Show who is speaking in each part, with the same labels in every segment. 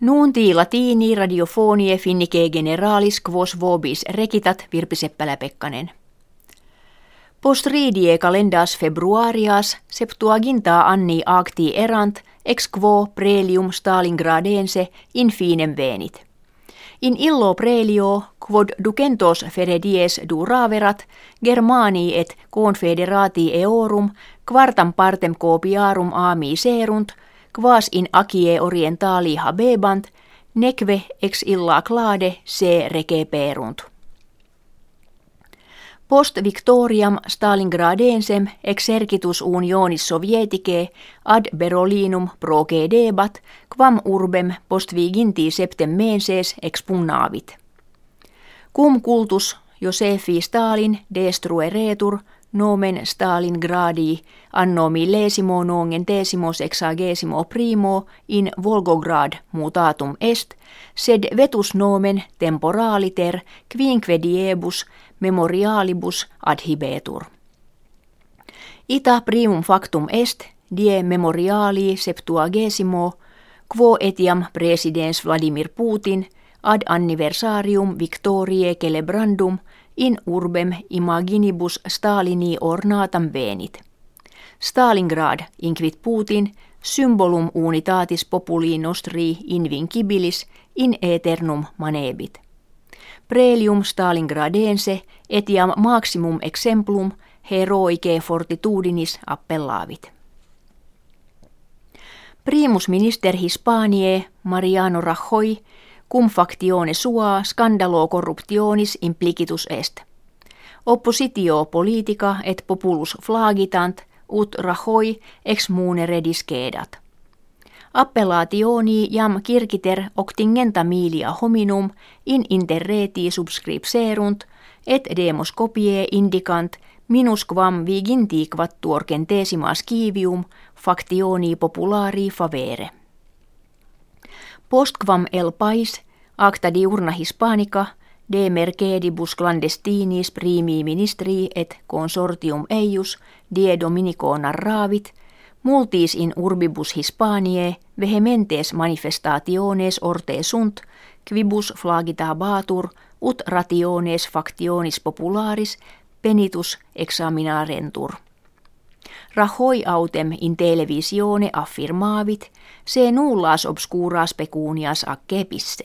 Speaker 1: Nuunti latini radiofonie finnike generalis quos vobis rekitat Virpi Seppälä-Pekkanen. Postridie kalendas februarias septuaginta anni acti erant ex quo prelium Stalingradense in finem venit. In illo prelio quod ducentos feredies duraverat Germani et confederati eorum quartam partem copiarum ami serunt – quas in acie orientali habebant, neque ex illa clade se receperunt. Post victoriam Stalingradensem exercitus unionis sovieticae ad Berolinum procedebat, quam urbem post viginti septem menses expugnavit. Cum cultus Josefi Stalin destrueretur nomen Stalingradi anno millesimo nongen tesimo sexagesimo primo in Volgograd mutatum est, sed vetus nomen temporaliter quinque diebus memorialibus adhibetur. Ita primum factum est, die memoriali septuagesimo, quo etiam presidens Vladimir Putin ad anniversarium victoriae celebrandum in urbem imaginibus Stalini ornatam venit. Stalingrad inquit Putin symbolum unitatis populi nostri invincibilis in eternum manebit. Prelium Stalingradense etiam maximum exemplum heroike fortitudinis appellavit. Primus minister Hispaniae Mariano Rajoy cum factione sua scandalo corruptionis implicitus est. Oppositio politica et populus flagitant ut rahoi ex munere discedat. Appellationi jam kirkiter octingenta milia hominum in interreti subscripserunt et demos copie indicant minus quam viginti quattuor centesimas kivium factioni populari favere. Postquam el pais, acta diurna hispanica, de mercedibus clandestinis primi ministri et consortium eius, die dominico narravit, multis in urbibus Hispaniae vehementes manifestationes orte sunt, quibus flagita batur, ut rationes factionis popularis penitus examinarentur. Rahoi autem in televisione affirmavit, se nullas obscuras pecunias accepisse.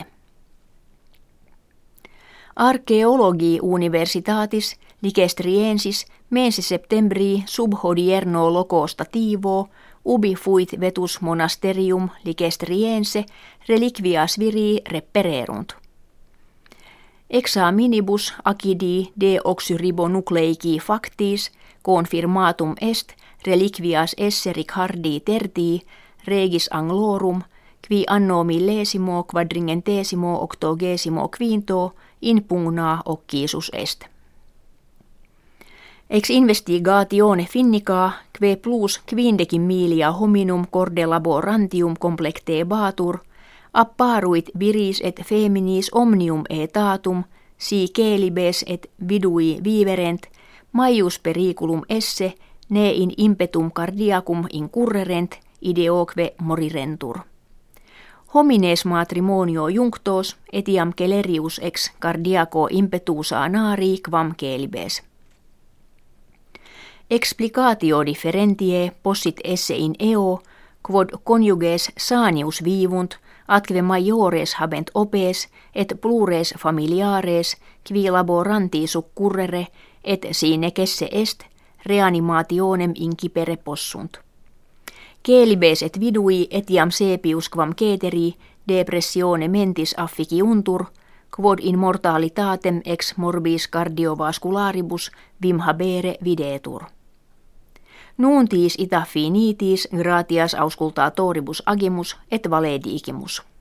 Speaker 1: Archeologi universitatis ligestriensis mensi septembri subhodierno locosta tivo ubi fuit vetus monasterium ligestriense reliquias viri repererunt. Examinibus acidi de oxyribonucleici factis confirmatum est reliquias esse Ricardi tertii regis anglorum qui anno millesimo quadringentesimo octogesimo quinto in pugna occisus est. Ex investigatione finnica que plus quindecim milia hominum corde laborantium complecte batur, apparuit viris et feminis omnium etatum, si celibes et vidui viverent, maius periculum esse, ne in impetum cardiacum incurrerent, ideoque morirentur. Homines matrimonio junctos etiam celerius ex cardiaco impetusa nari quam celibes. Explicatio differentie possit esse in eo, quod conjuges sanius vivunt, atque majores habent opes, et plures familiares, qui laboranti succurrere, et sine kesse est, reanimationem incipere possunt. Celibes et vidui etiam sepius quam ceteri, depressione mentis afficiuntur, quod in mortalitatem ex morbis cardiovascularibus vim habere videtur. Nuuntis ita finitis gratias auscultatoribus agimus et valediikimus.